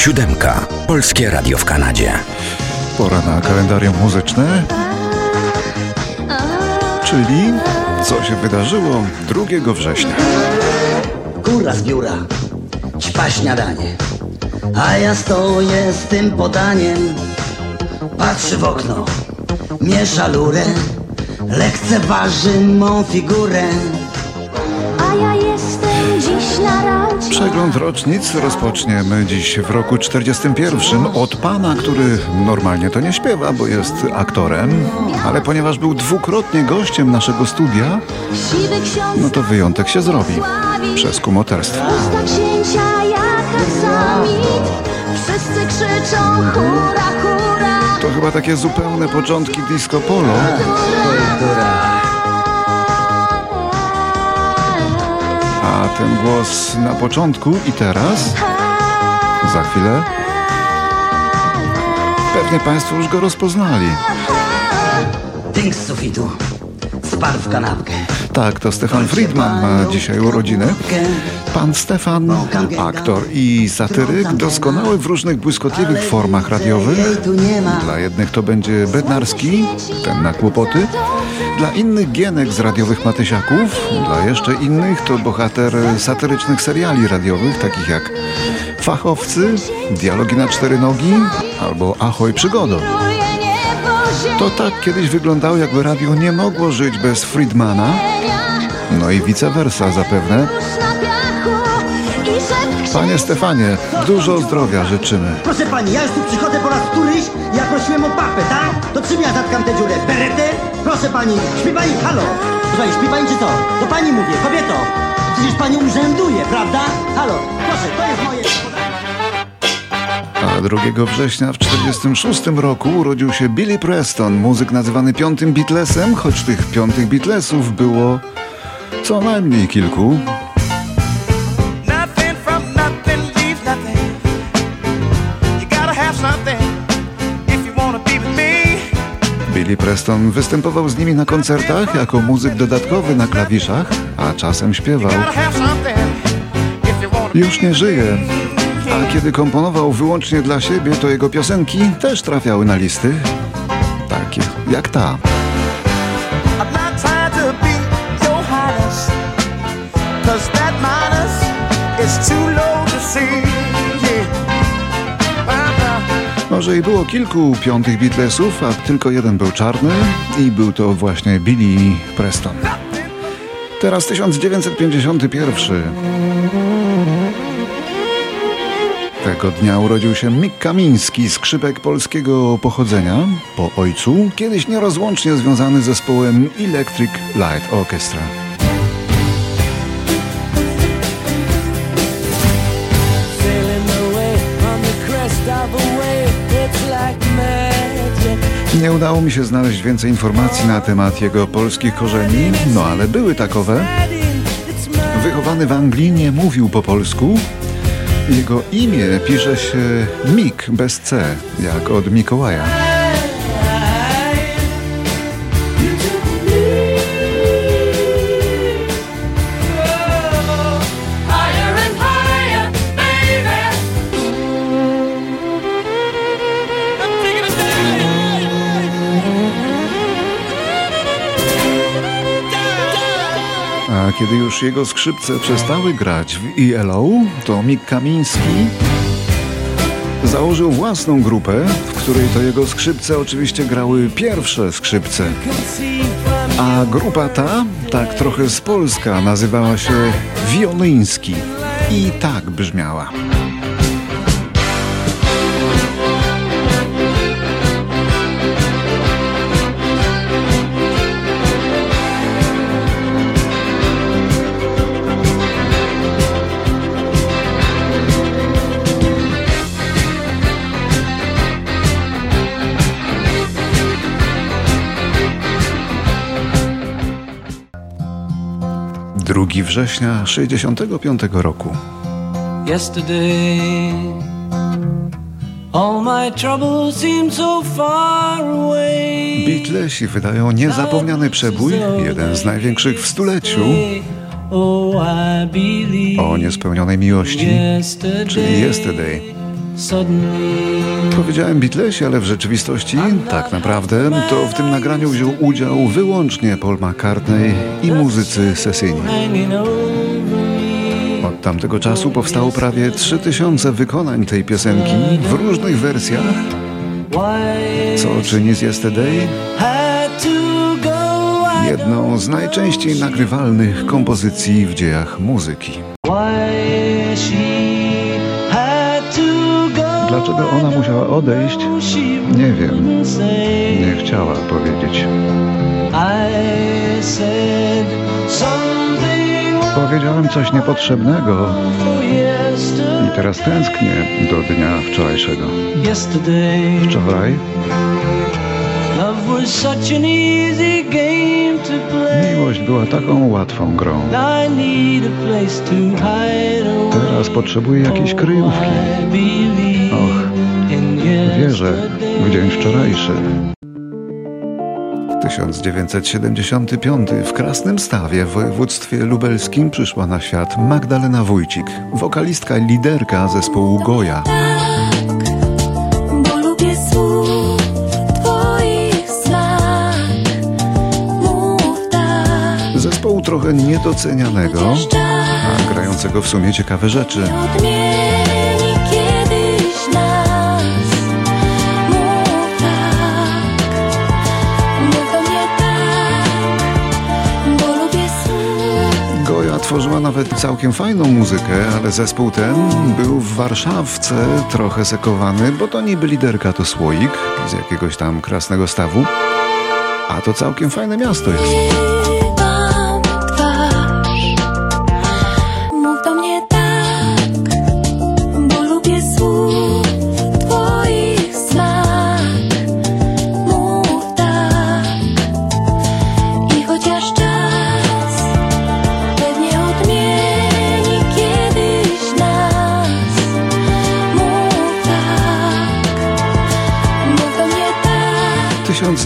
Siódemka. Polskie Radio w Kanadzie. Pora na kalendarium muzyczne. Czyli co się wydarzyło 2 września. Góra z biura, ćpa śniadanie, a ja stoję z tym podaniem. Patrzy w okno, miesza lurę, lekceważy mą figurę. A ja jestem dziś na radzie. Przegląd rocznic rozpoczniemy dziś w roku 41 od pana, który normalnie to nie śpiewa, bo jest aktorem, ale ponieważ był dwukrotnie gościem naszego studia, no to wyjątek się zrobi przez kumoterstwo. To chyba takie zupełne początki disco polo. Ten głos na początku i teraz, za chwilę, pewnie Państwo już go rozpoznali. Ding z sufitu, spadł w kanapkę. Tak, to Stefan Friedman ma dzisiaj urodziny. Pan Stefan, aktor i satyryk, doskonały w różnych błyskotliwych formach radiowych. Dla jednych to będzie Bednarski, ten na kłopoty. Dla innych Gienek z radiowych Matysiaków. Dla jeszcze innych to bohater satyrycznych seriali radiowych, takich jak Fachowcy, Dialogi na cztery nogi albo Ahoj Przygodo. To tak kiedyś wyglądało, jakby radio nie mogło żyć bez Friedmana. No i vice versa zapewne. Panie Stefanie, dużo zdrowia życzymy. Proszę pani, ja już tu przychodzę po raz któryś, ja prosiłem o papę, tak? To czym ja zatkam tę dziurę? Beretę? Proszę pani, śpi pani, halo! Pani, śpi pani czy co? Do pani mówię, kobieto! Przecież pani urzęduje, prawda? Halo, proszę, to jest moje... A 2 września w 1946 roku urodził się Billy Preston, muzyk nazywany piątym Beatlesem, choć tych piątych Beatlesów było co najmniej kilku. Billy Preston występował z nimi na koncertach jako muzyk dodatkowy na klawiszach, a czasem śpiewał. Już nie żyje. A kiedy komponował wyłącznie dla siebie, to jego piosenki też trafiały na listy. Takie jak ta. Cause that minus is too Może i było kilku piątych Beatlesów, a tylko jeden był czarny i był to właśnie Billy Preston. Teraz 1951. Tego dnia urodził się Mick Kamiński, skrzypek polskiego pochodzenia, po ojcu, kiedyś nierozłącznie związany z zespołem Electric Light Orchestra. Nie udało mi się znaleźć więcej informacji na temat jego polskich korzeni, no ale były takowe. Wychowany w Anglii nie mówił po polsku. Jego imię pisze się Mik bez C, jak od Mikołaja. Kiedy już jego skrzypce przestały grać w ELO, to Mik Kamiński założył własną grupę, w której to jego skrzypce oczywiście grały pierwsze skrzypce. A grupa ta, tak trochę z Polska, nazywała się Wioliński. I tak brzmiała. Drugi września 65 roku. Yesterday, all my troubles seem so far away. Beatlesi wydają niezapomniany przebój, jeden z największych w stuleciu, Oh, o niespełnionej miłości, czyli Yesterday. Powiedziałem Beatlesi, ale w rzeczywistości tak naprawdę to w tym nagraniu wziął udział wyłącznie Paul McCartney i muzycy sesyjni. Od tamtego czasu powstało prawie 3000 wykonań tej piosenki w różnych wersjach, co czyni z Yesterday? Jedną z najczęściej nagrywalnych kompozycji w dziejach muzyki. Dlaczego ona musiała odejść? Nie wiem. Nie chciała powiedzieć. Powiedziałem coś niepotrzebnego i teraz tęsknię do dnia wczorajszego. Wczoraj miłość była taką łatwą grą. Teraz potrzebuję jakiejś kryjówki. Dzień wczorajszy. 1975 w Krasnym Stawie w województwie lubelskim przyszła na świat Magdalena Wójcik, wokalistka i liderka zespołu Goja. Bo lubię słów twoich smak Mów tak Zespołu trochę niedocenianego, a grającego w sumie ciekawe rzeczy. Tworzyła nawet całkiem fajną muzykę, ale zespół ten był w Warszawce trochę sekowany, bo to niby liderka to słoik z jakiegoś tam krasnego stawu, a to całkiem fajne miasto jest.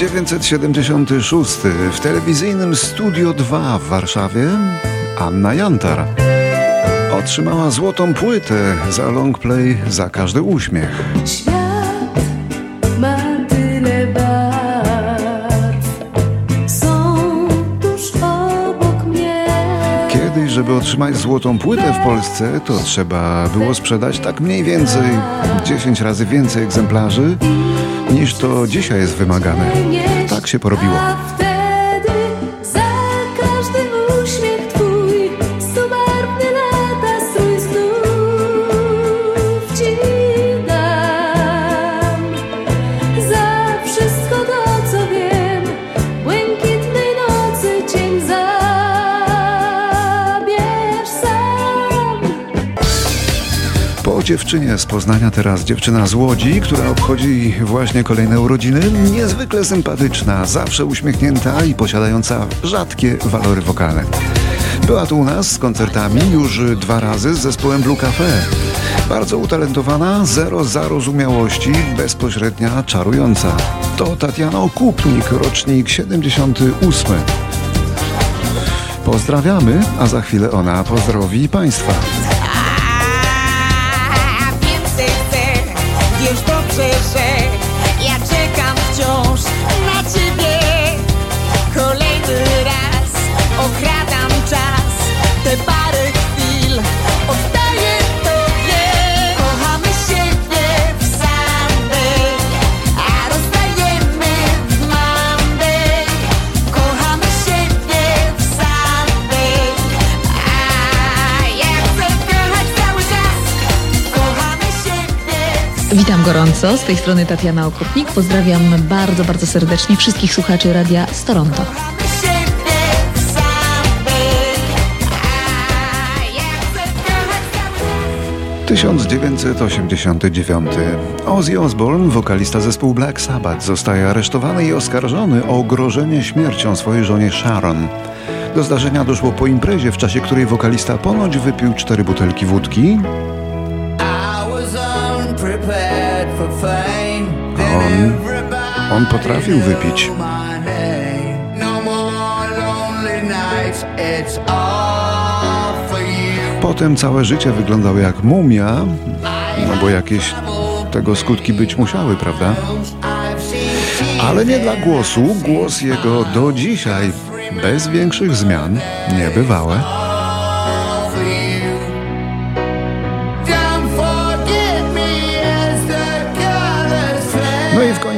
1976 w telewizyjnym Studio 2 w Warszawie Anna Jantar otrzymała złotą płytę za long play za każdy uśmiech. Świat ma tyle barw, są tuż obok mnie. Kiedyś, żeby otrzymać złotą płytę w Polsce, to trzeba było sprzedać tak mniej więcej 10 razy więcej egzemplarzy niż to dzisiaj jest wymagane. Tak się porobiło. Dziewczynie z Poznania teraz dziewczyna z Łodzi, która obchodzi właśnie kolejne urodziny. Niezwykle sympatyczna, zawsze uśmiechnięta i posiadająca rzadkie walory wokalne. Była tu u nas z koncertami już dwa razy z zespołem Blue Cafe. Bardzo utalentowana, zero zarozumiałości, bezpośrednia, czarująca. To Tatiana Okupnik, rocznik 78. Pozdrawiamy, a za chwilę ona pozdrowi Państwa. veces Witam gorąco, z tej strony Tatiana Okrutnik. Pozdrawiam bardzo, bardzo serdecznie wszystkich słuchaczy radia z Toronto. Kochamy siebie w Sunday, a ja chcę kochać cały 1989. Ozzy Osbourne, wokalista zespołu Black Sabbath, zostaje aresztowany i oskarżony o grożenie śmiercią swojej żonie Sharon. Do zdarzenia doszło po imprezie, w czasie której wokalista ponoć wypił cztery butelki wódki. On- on potrafił wypić. Potem całe życie wyglądał jak mumia, no bo jakieś Tego skutki być musiały, prawda? Ale nie dla głosu. Głos jego do dzisiaj, bez większych zmian, niebywałe.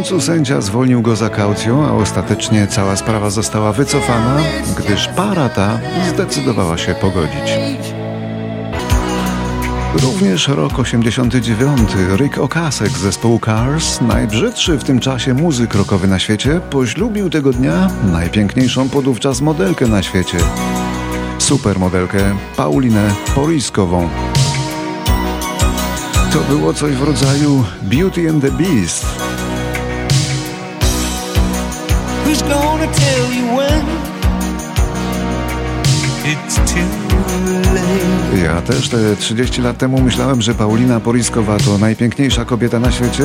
Końcu sędzia zwolnił go za kaucją, a ostatecznie cała sprawa została wycofana, gdyż para ta zdecydowała się pogodzić. Również rok 89. Rick Okasek z zespołu Cars, najbrzydszy w tym czasie muzyk rockowy na świecie, poślubił tego dnia najpiękniejszą podówczas modelkę na świecie. Supermodelkę Paulinę Poriskową. To było coś w rodzaju Beauty and the Beast. Who's gonna tell you when it's too late? Ja też te 30 lat temu myślałem, że Paulina Poriskowa to najpiękniejsza kobieta na świecie.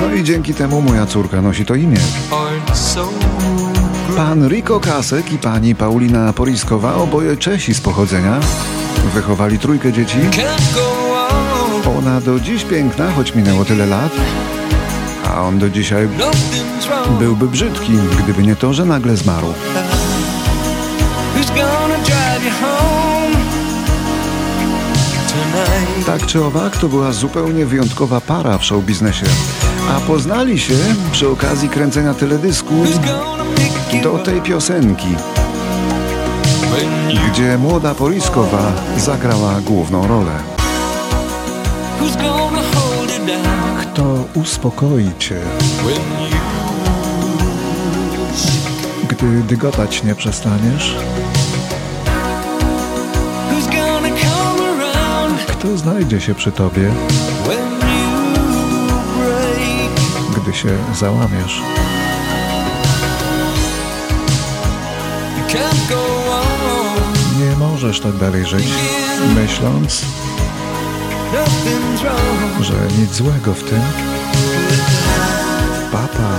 No i dzięki temu moja córka nosi to imię. Pan Rico Kasek i pani Paulina Poriskowa, oboje Czesi z pochodzenia, wychowali trójkę dzieci. Ona do dziś piękna, choć minęło tyle lat, a on do dzisiaj byłby brzydki, gdyby nie to, że nagle zmarł. Tak czy owak, to była zupełnie wyjątkowa para w show biznesie. A poznali się przy okazji kręcenia teledysku do tej piosenki, gdzie młoda Poriskowa zagrała główną rolę. Kto uspokoi cię, gdy dygotać nie przestaniesz? Kto znajdzie się przy tobie, gdy się załamiesz? Nie możesz tak dalej żyć, myśląc. Że nic złego w tym. Papa,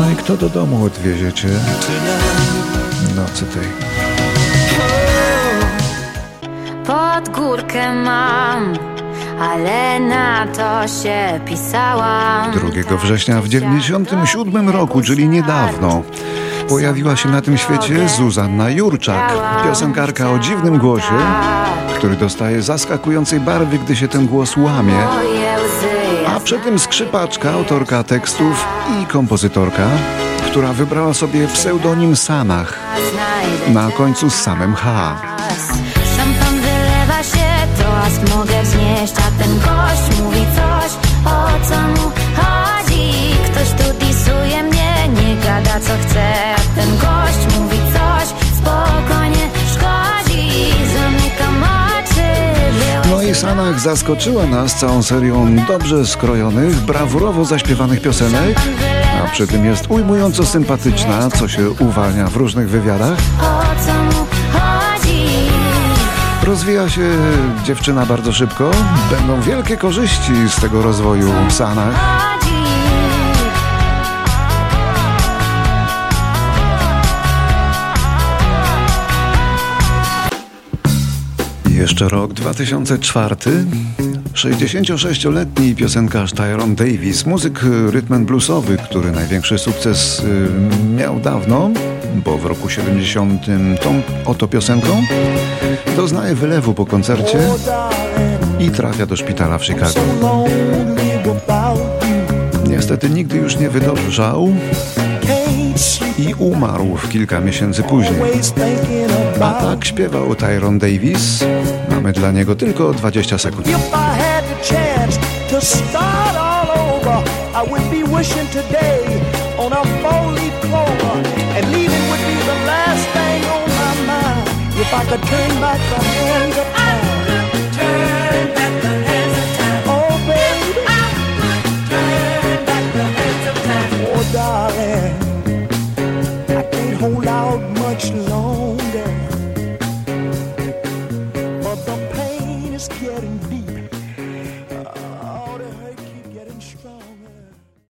no i kto do domu odwiezie cię nocy tej? Pod górkę mam, ale na to się pisałam. 2 września w 97 roku, czyli niedawno, pojawiła się na tym świecie Zuzanna Jurczak, piosenkarka o dziwnym głosie, który dostaje zaskakującej barwy, gdy się ten głos łamie. A przy tym skrzypaczka, autorka tekstów i kompozytorka, która wybrała sobie pseudonim Sanach, na końcu z samym H. Szampan wylewa się, toast mogę Sanach zaskoczyła nas całą serią dobrze skrojonych, brawurowo zaśpiewanych piosenek, a przy tym jest ujmująco sympatyczna, co się uwalnia w różnych wywiadach. Rozwija się dziewczyna bardzo szybko, będą wielkie korzyści z tego rozwoju w Sanach. Jeszcze rok 2004. 66-letni piosenkarz Tyrone Davis, muzyk rytm and bluesowy, który największy sukces y, miał dawno, bo w roku 70 tą oto piosenką, doznaje wylewu po koncercie i trafia do szpitala w Chicago. Niestety nigdy już nie wydolżał i umarł w kilka miesięcy później. A tak śpiewał Tyrone Davis. Mamy dla niego tylko 20 sekund. If I had the chance to start